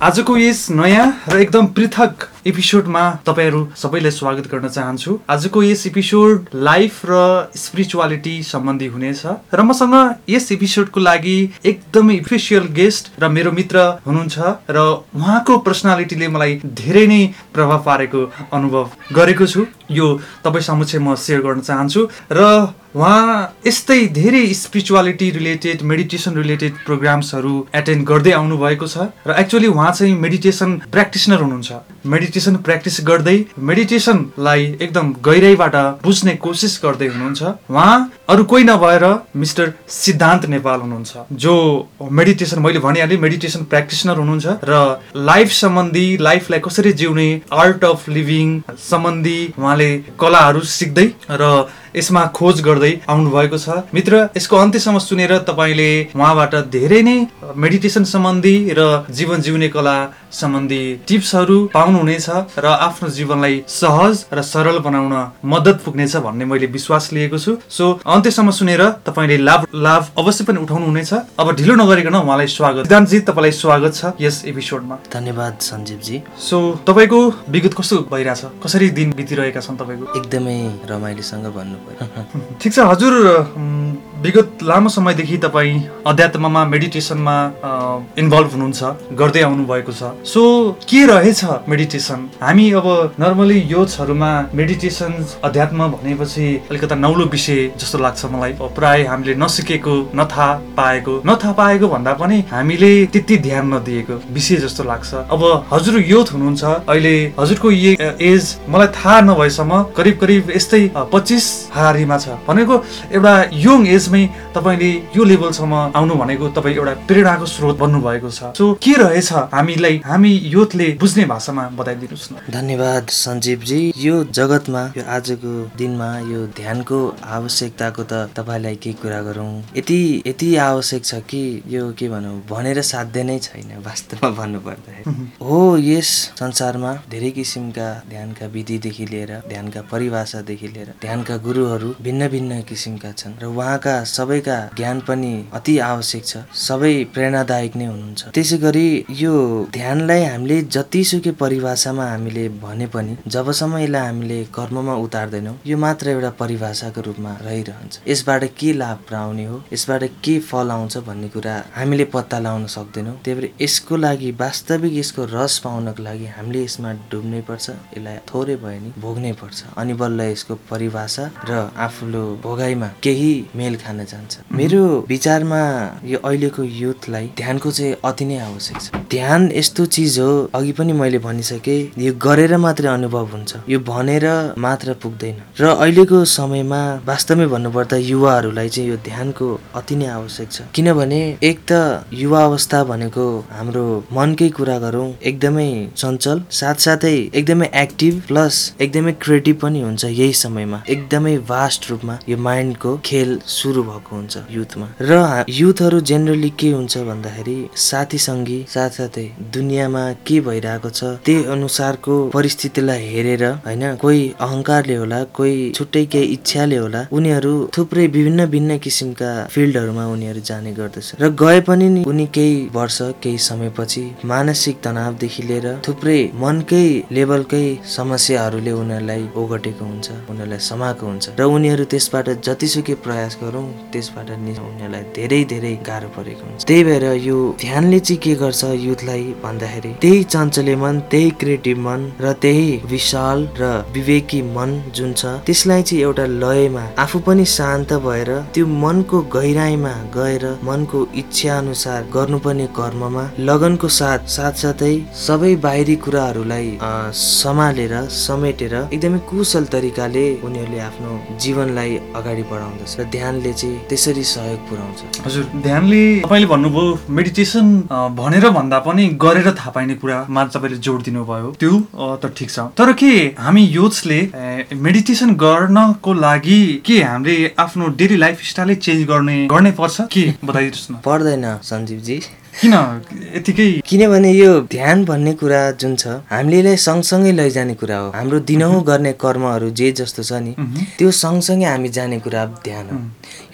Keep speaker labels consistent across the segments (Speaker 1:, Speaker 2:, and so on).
Speaker 1: आजको यस नयाँ र एकदम पृथक एपिसोडमा तपाईँहरू सबैलाई स्वागत गर्न चाहन्छु। आजको यस एपिसोड लाइफ र स्पिरिचुअलिटी सम्बन्धी हुनेछ र मसँग यस एपिसोडको लागि एकदमै स्पेसियल गेस्ट र मेरो मित्र हुनुहुन्छ र उहाँको पर्सनालिटीले मलाई धेरै नै प्रभाव पारेको अनुभव गरेको छु। यो तपाईँ समक्ष म सेयर गर्न चाहन्छु र उहाँ यस्तै धेरै स्पिरिचुअलिटी रिलेटेड मेडिटेसन रिलेटेड प्रोग्राम्सहरू एटेन्ड गर्दै आउनुभएको छ र एक्चुअली उहाँ चाहिँ मेडिटेसन प्र्याक्टिसनर हुनुहुन्छ। मेडिटेसन प्र्याक्टिस गर्दै मेडिटेसनलाई एकदम गहिराइबाट बुझ्ने कोसिस गर्दै हुनुहुन्छ। उहाँ अरू कोही नभएर मिस्टर सिद्धान्त नेपाल हुनुहुन्छ जो मेडिटेसन मैले भनिहालेँ मेडिटेसन प्र्याक्टिसनर हुनुहुन्छ र लाइफ सम्बन्धी लाइफलाई कसरी जिउने आर्ट अफ लिभिङ सम्बन्धी उहाँले कलाहरू सिक्दै र यसमा खोज गर्दै आउनु भएको छ। मित्र यसको अन्त्यसम्म सुनेर तपाईँले उहाँबाट धेरै नै मेडिटेसन सम्बन्धी र जीवन जिउने कला सम्बन्धी टिप्सहरू पाउनुहुनेछ र आफ्नो जीवनलाई सहज र सरल बनाउन मद्दत पुग्नेछ भन्ने मैले विश्वास लिएको छु। सो अन्त्यसम्म सुनेर तपाईँले लाभ लाभ अवश्य पनि उठाउनुहुनेछ अब ढिलो नगरिकन उहाँलाई स्वागत। सिद्धान्तजी तपाईँलाई स्वागत छ यस एपिसोडमा
Speaker 2: धन्यवाद सञ्जीवजी।
Speaker 1: सो तपाईँको विगत कस्तो भइरहेछ? कसरी दिन बितिरहेका छन् तपाईँको?
Speaker 2: एकदमै रमाइलोसँग भन्नु पर्यो
Speaker 1: ठिक छ हजुर विगत लामो समयदेखि तपाईँ अध्यात्ममा मेडिटेसनमा इन्भल्भ हुनुहुन्छ गर्दै आउनु भएको छ। सो के रहेछ मेडिटेसन हामी अब नर्मली योजहरूमा मेडिटेसन अध्यात्म भनेपछि अलिकता नौलो विषय जस्तो लाग्छ मलाई। प्राय हामीले नसिकेको नथाहा पाएको नथाहा पाएको भन्दा पनि हामीले त्यति ध्यान नदिएको विषय जस्तो लाग्छ। अब हजुर योथ हुनुहुन्छ अहिले हजुरको एज मलाई थाहा नभएसम्म करिब करिब यस्तै पच्चिस हारीमा छ। भनेको एउटा यङ एजमै तपाईँले यो लेभलसम्म आउनु भनेको तपाईँ एउटा प्रेरणाको स्रोत बन्नु भएको छ। सो के रहेछ? हामीलाई हामी योथले बुझ्ने भाषामा बताइदिनुहोस् न।
Speaker 2: धन्यवाद सञ्जीवजी। यो जगतमा यो आजको दिनमा यो ध्यानको आवश्यकताको त तपाईँलाई केही कुरा गरौँ। यति यति आवश्यक छ कि यो के भनौँ भनेर साध्य नै छैन वास्तवमा भन्नुपर्दाखेरि। हो यस संसारमा धेरै किसिमका ध्यानका विधिदेखि लिएर ध्यानका परिभाषादेखि लिएर ध्यानका गुरुहरू भिन्न भिन्न किसिमका छन्। र उहाँका सबैका ज्ञान पनि अति आवश्यक छ। सबै प्रेरणादायक नै हुनुहुन्छ। त्यसै गरी यो ध्यानलाई हामीले जतिसुकै परिभाषामा हामीले भने पनि जबसम्म यसलाई हामीले कर्ममा उतार्दैनौँ यो मात्र एउटा परिभाषाको रूपमा रहिरहन्छ। यसबाट के लाभ पाउने हो यसबाट के फल आउँछ भन्ने कुरा हामीले पत्ता लगाउन सक्दैनौँ। त्यही भएर यसको लागि वास्तविक यसको रस पाउनको लागि हामीले यसमा डुब्नै पर्छ यसलाई थोरै भए नि भोग्नै पर्छ। अनि बल्ल यसको परिभाषा र आफूलो भोगाइमा केही मेल खान जान्छ। मेरो विचारमा यो अहिलेको युथलाई ध्यानको चाहिँ अति नै आवश्यक छ। ध्यान यस्तो चिज हो अघि पनि मैले भनिसकेँ यो गरेर मात्रै अनुभव हुन्छ। यो भनेर मात्र पुग्दैन। र अहिलेको समयमा वास्तवमै भन्नुपर्दा युवाहरूलाई चाहिँ यो ध्यानको अति नै आवश्यक छ। किनभने एक त युवा अवस्था भनेको हाम्रो मनकै कुरा गरौँ एकदमै चञ्चल साथसाथै एकदमै एक्टिभ प्लस एकदमै क्रिएटिभ पनि हुन्छ यही समयमा। एकदमै भास्ट रूपमा यो माइन्डको खेल सुरु भएको हुन्छ युथमा। र युथहरू जेनरली के हुन्छ भन्दाखेरि साथी सङ्गी साथसाथै दुनियाँमा के भइरहेको छ त्यही अनुसारको परिस्थितिलाई हेरेर होइन कोही अहङ्कारले होला कोही छुट्टै केही इच्छाले होला उनीहरू थुप्रै विभिन्न भिन्न किसिमका फिल्डहरूमा उनीहरू जाने गर्दछ। र गए पनि उनी केही वर्ष केही समयपछि मानसिक तनावदेखि लिएर थुप्रै मनकै लेभलकै समस्याहरूले उनीहरूलाई ओगटेको हुन्छ उनीहरूलाई समाएको हुन्छ। र उनीहरू त्यसबाट जतिसुकै प्रयास गरौँ त्यसबाट उनीहरूलाई धेरै धेरै गाह्रो परेको हुन्छ। त्यही भएर यो ध्यानले चाहिँ के गर्छ युथलाई भन्दाखेरि त्यही चञ्चले मन त्यही क्रिएटिभ मन र त्यही विशाल र विवेकी मन जुन छ त्यसलाई चाहिँ एउटा लयमा आफू पनि शान्त भएर त्यो मनको गहिराइमा गएर मनको इच्छा अनुसार गर्नुपर्ने कर्ममा लगनको साथ साथसाथै सबै बाहिरी कुराहरूलाई सम्हालेर समेटेर एकदमै कुशल तरिकाले उनीहरूले आफ्नो जीवनलाई अगाडि बढाउँदछ। र ध्यानले चाहिँ त्यसरी सहयोग पुर्याउँछ
Speaker 1: हजुर ध्यानले तपाईँले भन्नुभयो मेडिटेसन भनेर भन्दा पनि गरेर थाहा पाइने कुरामा तपाईँले जोड दिनुभयो। त्यो त ठिक छ। तर के हामी युथ्सले मेडिटेसन गर्नको लागि के हामीले आफ्नो डेली लाइफ स्टाइलै चेन्ज गर्ने गर्नै पर्छ? के? बताइदिनुहोस् न।
Speaker 2: पर्दैन सञ्जीवजी।
Speaker 1: किन? यतिकै
Speaker 2: किनभने यो ध्यान भन्ने कुरा जुन छ हामीले यसलाई सँगसँगै लैजाने कुरा हो। हाम्रो दिनहुँ गर्ने कर्महरू जे जस्तो छ नि। त्यो सँगसँगै हामी जाने कुरा ध्यान हो।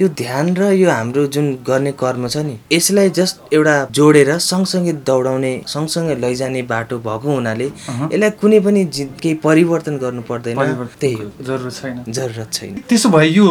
Speaker 2: यो ध्यान र यो हाम्रो जुन गर्ने कर्म छ नि यसलाई जस्ट एउटा जोडेर सँगसँगै दौडाउने सँगसँगै लैजाने बाटो भएको हुनाले। यसलाई कुनै पनि केही परिवर्तन गर्नु पर्दैन। त्यही हो
Speaker 1: जरुरत छैन
Speaker 2: जरुरत छैन
Speaker 1: त्यसो भए यो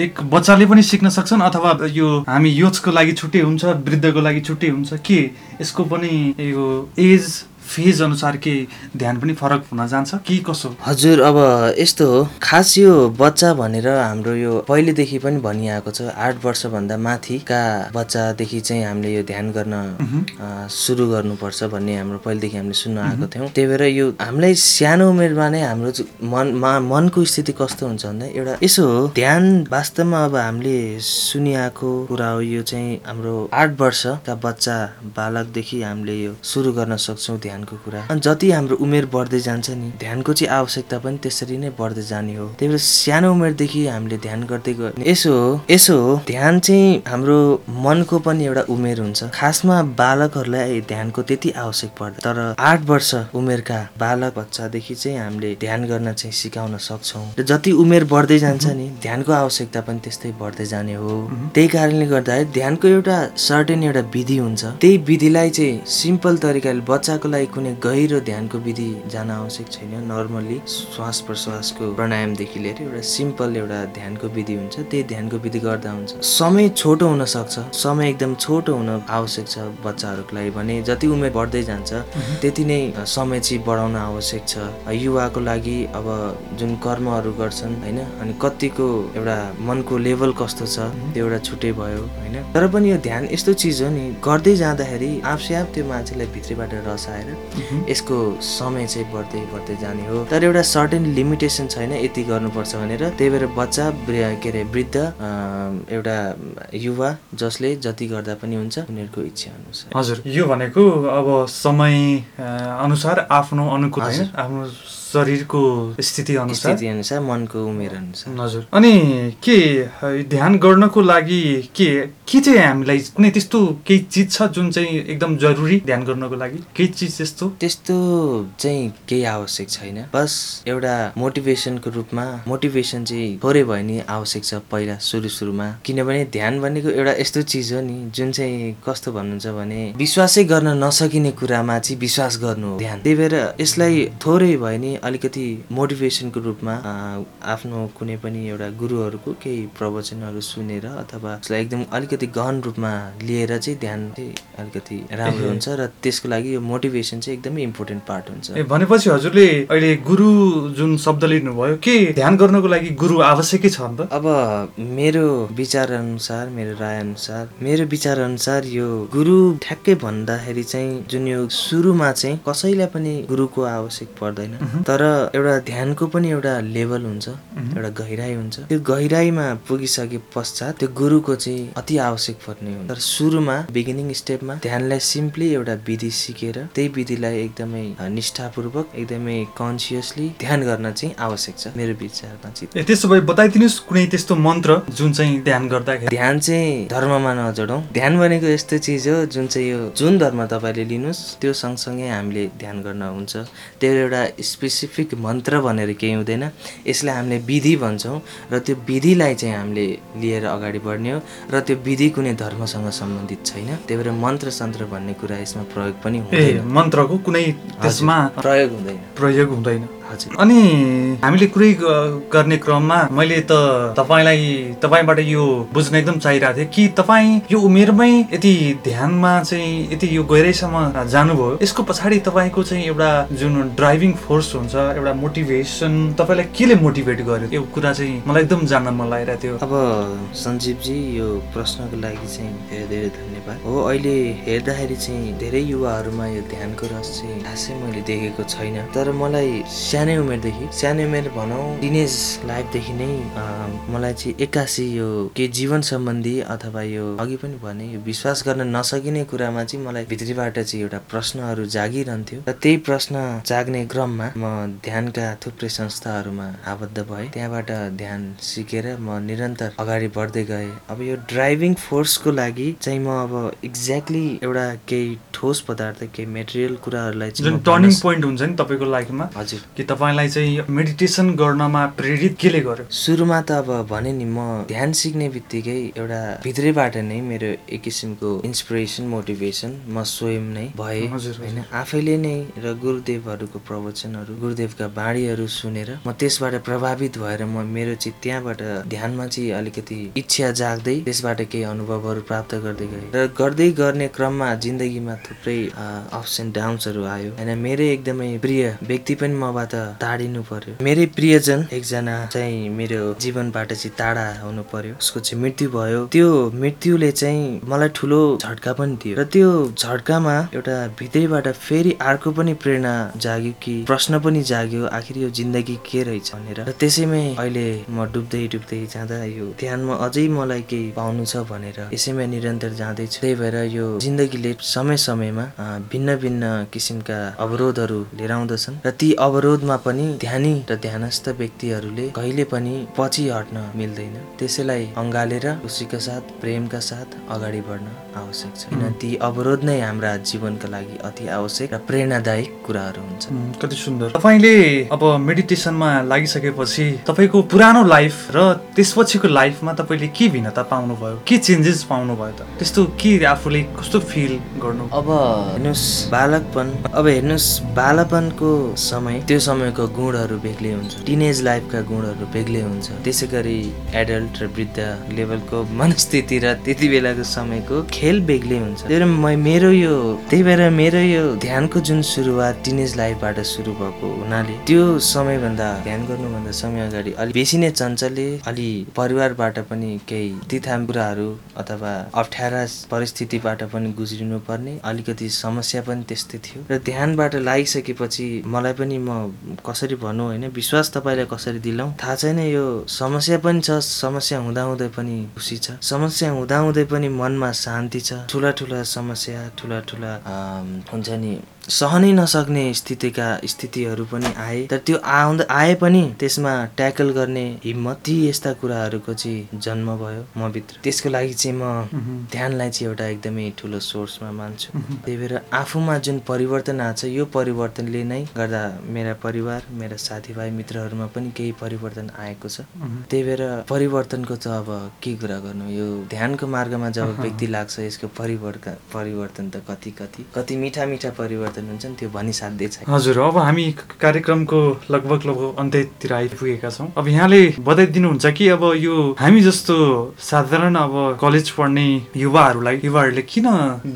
Speaker 1: एक बच्चाले पनि सिक्न सक्छन् अथवा यो हामी योजको लागि छुट्टै हुन्छ वृद्धको लागि छुट्टै हुन्छ के यसको पनि यो एज फेज अनुसार के ध्यान पनि फरक हुन जान्छ? कि कसो?
Speaker 2: हजुर अब यस्तो हो। खास यो बच्चा भनेर हाम्रो यो पहिलेदेखि पनि भनिआएको छ आठ वर्षभन्दा माथिका बच्चादेखि चाहिँ हामीले यो ध्यान गर्न सुरु गर्नुपर्छ भन्ने हाम्रो पहिलेदेखि हामीले सुन्न आएको थियौँ। त्यही भएर यो हामीलाई सानो उमेरमा नै हाम्रो मनमा मनको स्थिति कस्तो हुन्छ भन्दा एउटा यसो हो। ध्यान वास्तवमा अब हामीले सुनिआएको कुरा हो यो चाहिँ हाम्रो आठ वर्षका बच्चा बालकदेखि हामीले यो सुरु गर्न सक्छौँ ध्यानको कुरा। अनि जति हाम्रो उमेर बढ्दै जान्छ नि ध्यानको चाहिँ आवश्यकता पनि त्यसरी नै बढ्दै जाने हो। त्यही भएर सानो उमेरदेखि हामीले ध्यान गर्दै गयो यसो हो यसो हो ध्यान चाहिँ हाम्रो मनको पनि एउटा उमेर हुन्छ। खासमा बालकहरूलाई ध्यानको त्यति आवश्यक पर्दैन। तर आठ वर्ष उमेरका बालक बच्चादेखि चाहिँ हामीले ध्यान गर्न चाहिँ सिकाउन सक्छौँ। र जति उमेर बढ्दै जान्छ नि ध्यानको आवश्यकता पनि त्यस्तै बढ्दै जाने हो। त्यही कारणले गर्दाखेरि ध्यानको एउटा सर्टेन एउटा विधि हुन्छ। त्यही विधिलाई चाहिँ सिम्पल तरिकाले बच्चाको लागि कुनै गहिरो ध्यानको विधि जान आवश्यक छैन। नर्मली श्वास प्रश्वासको प्राणायामदेखि लिएर एउटा सिम्पल एउटा ध्यानको विधि हुन्छ। त्यही ध्यानको विधि गर्दा हुन्छ। समय छोटो हुन सक्छ। समय एकदम छोटो हुन आवश्यक छ बच्चाहरूको लागि भने जति उमेर बढ्दै जान्छ त्यति नै समय चाहिँ बढाउन आवश्यक छ। युवाको लागि अब जुन कर्महरू गर्छन् होइन अनि कतिको एउटा मनको लेभल कस्तो छ त्यो एउटा छुट्टै भयो होइन। तर पनि यो ध्यान यस्तो चिज हो नि गर्दै जाँदाखेरि आफसे आफ त्यो मान्छेलाई भित्रबाट रस आएर यसको समय चाहिँ बढ्दै बढ्दै जाने हो। तर एउटा सर्टेन लिमिटेसन छैन यति गर्नुपर्छ भनेर। त्यही भएर बच्चा के अरे वृद्ध एउटा युवा जसले जति गर्दा पनि हुन्छ उनीहरूको इच्छा अनुसार।
Speaker 1: हजुर। यो भनेको अब समय अनुसार आफ्नो अनुकूल। आफ्नो शरीरको स्थिति अनुसार?
Speaker 2: स्थिति अनुसार मनको उमेर अनुसार।
Speaker 1: हजुर। अनि के ध्यान गर्नको लागि के के चाहिँ हामीलाई कुनै त्यस्तो केही चिज छ जुन चाहिँ एकदम जरुरी ध्यान गर्नको लागि? केही चिज त्यस्तो?
Speaker 2: त्यस्तो चाहिँ केही आवश्यक छैन। बस एउटा मोटिभेसनको रूपमा मोटिभेसन चाहिँ थोरै भए नि आवश्यक छ पहिला सुरु सुरुमा। किनभने ध्यान भनेको एउटा यस्तो चिज हो नि जुन चाहिँ कस्तो भन्नुहुन्छ भने विश्वासै गर्न नसकिने कुरामा चाहिँ विश्वास गर्नु हो। ध्यान। त्यही भएर यसलाई थोरै भए नि अलिकति मोटिभेसनको रूपमा आफ्नो कुनै पनि एउटा गुरुहरूको केही प्रवचनहरू सुनेर अथवा यसलाई एकदम अलिकति गहन रूपमा लिएर चाहिँ ध्यान चाहिँ अलिकति राम्रो हुन्छ र त्यसको लागि यो मोटिभेसन चाहिँ एकदमै इम्पोर्टेन्ट पार्ट हुन्छ।
Speaker 1: भनेपछि हजुरले अहिले गुरु जुन शब्द लिनुभयो के ध्यान गर्नको लागि गुरु आवश्यकै छ अन्त?
Speaker 2: अब मेरो विचार अनुसार मेरो राय अनुसार मेरो विचार अनुसार यो गुरु ठ्याक्कै भन्दाखेरि चाहिँ जुन यो सुरुमा चाहिँ कसैलाई पनि गुरुको आवश्यक पर्दैन। तर एउटा ध्यानको पनि एउटा लेभल हुन्छ एउटा गहिराई हुन्छ। त्यो गहिराईमा पुगिसके पश्चात त्यो गुरुको चाहिँ अति आवश्यक पर्ने हुन्छ। तर सुरुमा बिगिनिङ स्टेपमा ध्यानलाई सिम्पली एउटा विधि सिकेर त्यही विधिलाई एकदमै निष्ठापूर्वक एकदमै कन्सियसली ध्यान गर्न चाहिँ आवश्यक छ मेरो विचारमा चाहिँ।
Speaker 1: त्यसो भए बताइदिनुहोस् कुनै त्यस्तो मन्त्र जुन चाहिँ ध्यान गर्दाखेरि।
Speaker 2: ध्यान चाहिँ धर्ममा नजोडौँ। ध्यान भनेको यस्तो चिज हो जुन चाहिँ यो जुन धर्म तपाईँले लिनुहोस् त्यो सँगसँगै हामीले ध्यान गर्न हुन्छ। त्यो एउटा स्पेसिफिक मन्त्र भनेर केही हुँदैन। यसलाई हामीले विधि भन्छौँ र त्यो विधिलाई चाहिँ हामीले लिएर अगाडि बढ्ने हो र त्यो विधि कुनै धर्मसँग सम्बन्धित छैन। त्यही भएर मन्त्र सन्त्र भन्ने कुरा यसमा प्रयोग पनि हुँदैन।
Speaker 1: मन्त्रको कुनै त्यसमा
Speaker 2: प्रयोग हुँदैन।
Speaker 1: प्रयोग हुँदैन।
Speaker 2: हजुर।
Speaker 1: अनि हामीले कुरै गर्ने क्रममा मैले त तपाईँलाई तपाईँबाट यो बुझ्न एकदम चाहिरहेको थिएँ कि तपाईँ यो उमेरमै यति ध्यानमा चाहिँ यति यो गहिराइसम्म जानुभयो। यसको पछाडि तपाईँको चाहिँ एउटा जुन ड्राइभिङ फोर्स हुन्छ एउटा मोटिभेसन तपाईँलाई केले मोटिभेट गर्यो? यो कुरा चाहिँ मलाई एकदम जान्न मन लागिरहेको थियो।
Speaker 2: अब सञ्जीवजी यो प्रश्नको लागि चाहिँ धेरै धेरै धन्यवाद। हो अहिले हेर्दाखेरि चाहिँ धेरै युवाहरूमा यो ध्यानको रस चाहिँ खासै मैले देखेको छैन। तर मलाई सानै उमेरदेखि सानै उमेर भनौँ टिनेज लाइफदेखि नै मलाई चाहिँ एक्कासी यो के जीवन सम्बन्धी अथवा यो अघि पनि भने यो विश्वास गर्न नसकिने कुरामा चाहिँ मलाई भित्रीबाट चाहिँ एउटा प्रश्नहरू जागिरहन्थ्यो। र त्यही प्रश्न जाग्ने क्रममा म ध्यानका थुप्रै संस्थाहरूमा आबद्ध भएँ। त्यहाँबाट ध्यान सिकेर म निरन्तर अगाडि बढ्दै गएँ। अब यो ड्राइभिङ फोर्सको लागि चाहिँ म अब एक्ज्याक्टली एउटा केही ठोस पदार्थ केही मेटेरियल कुराहरूलाई
Speaker 1: जुन टर्निङ पोइन्ट हुन्छ नि तपाईँको लाइफमा
Speaker 2: हजुर।
Speaker 1: कि तपाईँलाई चाहिँ मेडिटेसन गर्नमा प्रेरित केले गर्यो?
Speaker 2: सुरुमा त अब भने नि म ध्यान सिक्ने बित्तिकै एउटा भित्रैबाट नै मेरो एक किसिमको इन्सपिरेसन मोटिभेसन म स्वयं नै भए होइन। आफैले नै र गुरुदेवहरूको प्रवचनहरू गुरुदेवका बाणीहरू सुनेर म त्यसबाट प्रभावित भएर म मेरो चाहिँ त्यहाँबाट ध्यानमा चाहिँ अलिकति इच्छा जाग्दै त्यसबाट केही अनुभवहरू प्राप्त गर्दै गएँ। र गर्दै गर्ने क्रममा जिन्दगीमा थुप्रै अप्स एन्ड डाउन्सहरू आयो। होइन मेरै एकदमै प्रिय व्यक्ति पनि मबाट टाढिनु पर्यो। मेरै प्रियजन एकजना चाहिँ मेरो जीवनबाट चाहिँ टाढा हुनु पर्यो। उसको चाहिँ मृत्यु भयो। त्यो मृत्युले चाहिँ मलाई ठुलो झट्का पनि दियो। र त्यो झट्कामा एउटा भित्रैबाट फेरि अर्को पनि प्रेरणा जाग्यो कि प्रश्न पनि जाग्यो आखिर यो जिन्दगी के रहेछ? भनेर। र त्यसैमै अहिले म डुब्दै डुब्दै जाँदा यो ध्यानमा अझै मलाई केही पाउनु छ भनेर यसैमा निरन्तर जाँदैछु त्यही भएर यो जिन्दगीले समय समयमा भिन्न भिन्न किसिमका अवरोधहरू लिएर आउँदछन् र ती अवरोधमा पनि ध्यानी र ध्यानस्थ व्यक्तिहरूले कहिले पनि पछि हट्न मिल्दैन। त्यसैलाई अँगालेर खुसीका साथ प्रेमका साथ अगाडि बढ्न आवश्यक छ। किन ती अवरोध नै हाम्रा जीवनका लागि अति आवश्यक र प्रेरणादायक कुराहरू हुन्छ।
Speaker 1: कति सुन्दर। तपाईँले अब मेडिटेसनमा लागिसकेपछि तपाईँको पुरानो लाइफ र त्यसपछिको लाइफमा तपाईँले के भिन्नता पाउनुभयो? के चेन्जेस पाउनुभयो त? त्यस्तो के आफूले कस्तो फिल गर्नु?
Speaker 2: अब हेर्नुहोस् बालकपन अब हेर्नुहोस् बालपनको समय त्यो समयको गुणहरू बेग्लै हुन्छ। टिनेज लाइफका गुणहरू बेग्लै हुन्छ। त्यसै गरी एडल्ट र वृद्ध लेभलको मनस्थिति र त्यति बेलाको समयको खेल बेग्लै हुन्छ। त्यही भएर मेरो यो त्यही भएर मेरो यो ध्यानको जुन सुरुवात टिनेज लाइफबाट सुरु भएको हुनाले त्यो समयभन्दा ध्यान गर्नुभन्दा समय अगाडि अलिक बेसी नै चञ्चले अलि परिवारबाट पनि केही तिथाम कुराहरू अथवा अप्ठ्यारा परिस्थितिबाट पनि गुज्रिनु पर्ने अलिकति समस्या पनि त्यस्तै थियो। र ध्यानबाट लागिसकेपछि मलाई पनि म कसरी भनौँ होइन? विश्वास तपाईँलाई कसरी दिलाउँ? थाहा छैन यो समस्या पनि छ समस्या हुँदाहुँदै पनि खुसी छ। समस्या हुँदाहुँदै पनि मनमा शान्ति छ। ठुला ठुला समस्या ठुला ठुला हुन्छ नि सहनै नसक्ने स्थितिका स्थितिहरू पनि आए। तर त्यो आउँदा आए पनि त्यसमा ट्याकल गर्ने हिम्मत ती यस्ता कुराहरूको चाहिँ जन्म भयो म भित्र। त्यसको लागि चाहिँ म ध्यानलाई चाहिँ एउटा एकदमै ठुलो सोर्समा मान्छु। त्यही भएर आफूमा जुन परिवर्तन आएको छ यो परिवर्तनले नै गर्दा मेरा परिवार मेरा साथीभाइ मित्रहरूमा पनि केही परिवर्तन आएको छ। त्यही भएर परिवर्तनको त अब के कुरा गर्नु? यो ध्यानको मार्गमा जब व्यक्ति लाग्छ यसको परिवर्तन परिवर्तन त कति कति कति मिठा मिठा परिवर्तन हुन्छन् त्यो भनिसाध्यै छैन
Speaker 1: हजुर अब हामी कार्यक्रमको लगभग लगभग अन्त्यतिर आइपुगेका छौँ। अब यहाँले बताइदिनुहुन्छ कि अब यो हामी जस्तो साधारण अब कलेज पढ्ने युवाहरूलाई युवाहरूले किन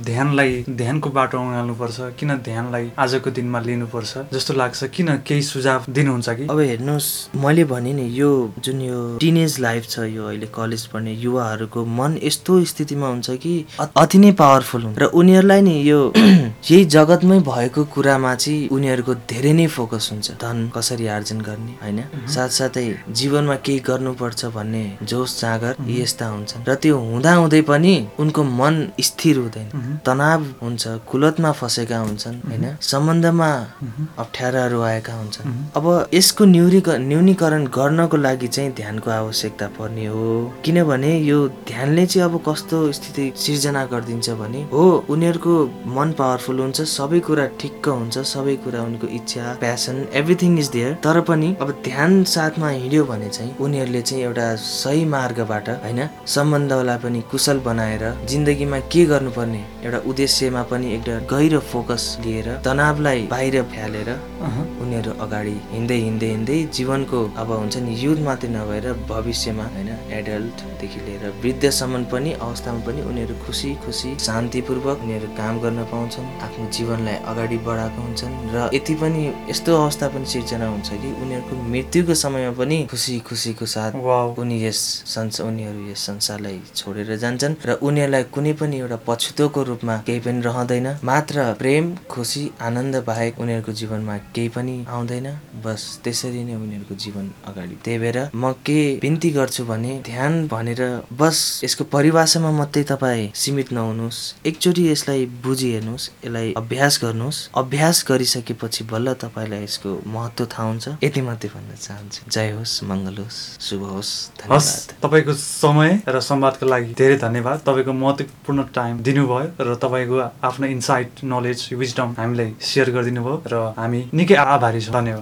Speaker 1: ध्यानलाई ध्यानको बाटो अँगाल्नुपर्छ? किन ध्यानलाई आजको दिनमा लिनुपर्छ? जस्तो लाग्छ किन केही सुझाव दिनुहुन्छ कि?
Speaker 2: अब हेर्नुहोस् मैले भने नि यो जुन यो टिनेज लाइफ छ यो अहिले कलेज पढ्ने युवाहरूको मन यस्तो स्थितिमा हुन्छ कि अति नै पावरफुल हुन्छ र उनीहरूलाई नि यो यही जगतमै भएको कुरामा चाहिँ उनीहरूको धेरै नै फोकस हुन्छ। धन कसरी आर्जन गर्ने होइन? साथसाथै जीवनमा केही गर्नुपर्छ भन्ने जोस जाँगर यस्ता हुन्छन्। र त्यो हुँदा हुँदै पनि उनको मन स्थिर हुँदैन। तनाव हुन्छ कुलतमा फसेका हुन्छन् होइन? सम्बन्धमा अप्ठ्याराहरू आएका हुन्छन्। अब यसको न्यूनीकरण गर्नको लागि चाहिँ ध्यानको आवश्यकता पर्ने हो। किनभने यो ध्यानले चाहिँ अब कस्तो स्थिति सिर्जना गरिदिन्छ भने हो उनीहरूको मन पावरफुल हुन्छ सबै कुरा ठिक्क हुन्छ सबै कुरा उनको इच्छा प्यासन एभ्रिथिङ इज देयर तर पनि अब ध्यान साथमा हिँड्यो भने चाहिँ उनीहरूले चाहिँ एउटा सही मार्गबाट होइन सम्बन्धलाई पनि कुशल बनाएर जिन्दगीमा के गर्नुपर्ने एउटा उद्देश्यमा पनि एउटा गहिरो फोकस लिएर तनावलाई बाहिर फ्यालेर उनीहरू अगाडि हिँड्दै हिँड्दै हिँड्दै जीवनको अब हुन्छ नि युथ मात्रै नभएर भविष्यमा होइन एडल्टदेखि लिएर वृद्धसम्म पनि अवस्थामा पनि उनीहरू खुसी खुसी शान्तिपूर्वक उनीहरू काम गर्न पाउँछन् आफ्नो जीवनलाई अगाडि बढाएको हुन्छन् र यति पनि यस्तो अवस्था पनि सिर्जना हुन्छ कि उनीहरूको मृत्युको समयमा पनि खुसी खुसीको साथ उनी यस संस उनीहरू यस संसारलाई छोडेर जान्छन् र उनीहरूलाई कुनै पनि एउटा पछुतोको रूपमा केही पनि रहँदैन। मात्र प्रेम खुसी आनन्द बाहेक उनीहरूको जीवनमा केही पनि आउँदैन। बस त्यसरी नै उनीहरूको जीवन अगाडि। त्यही भएर म के बिन्ती गर्छु भने ध्यान भनेर बस यसको परिभाषामा मात्रै तपाईँ सीमित नहुनुहोस्। एकचोटि यसलाई बुझी हेर्नुहोस् यसलाई अभ्यास गर्नुहोस्। अभ्यास गरिसकेपछि बल्ल तपाईँलाई यसको महत्त्व थाहा हुन्छ। यति मात्रै भन्न चाहन्छु। जय होस् मङ्गल होस् शुभ होस्
Speaker 1: हस् तपाईँको समय र संवादको लागि धेरै धन्यवाद। तपाईँको महत्त्वपूर्ण टाइम दिनुभयो र तपाईँको आफ्नो इन्साइट नलेज विजडम हामीलाई सेयर गरिदिनु भयो र हामी निकै आभारी छौँ। धन्यवाद।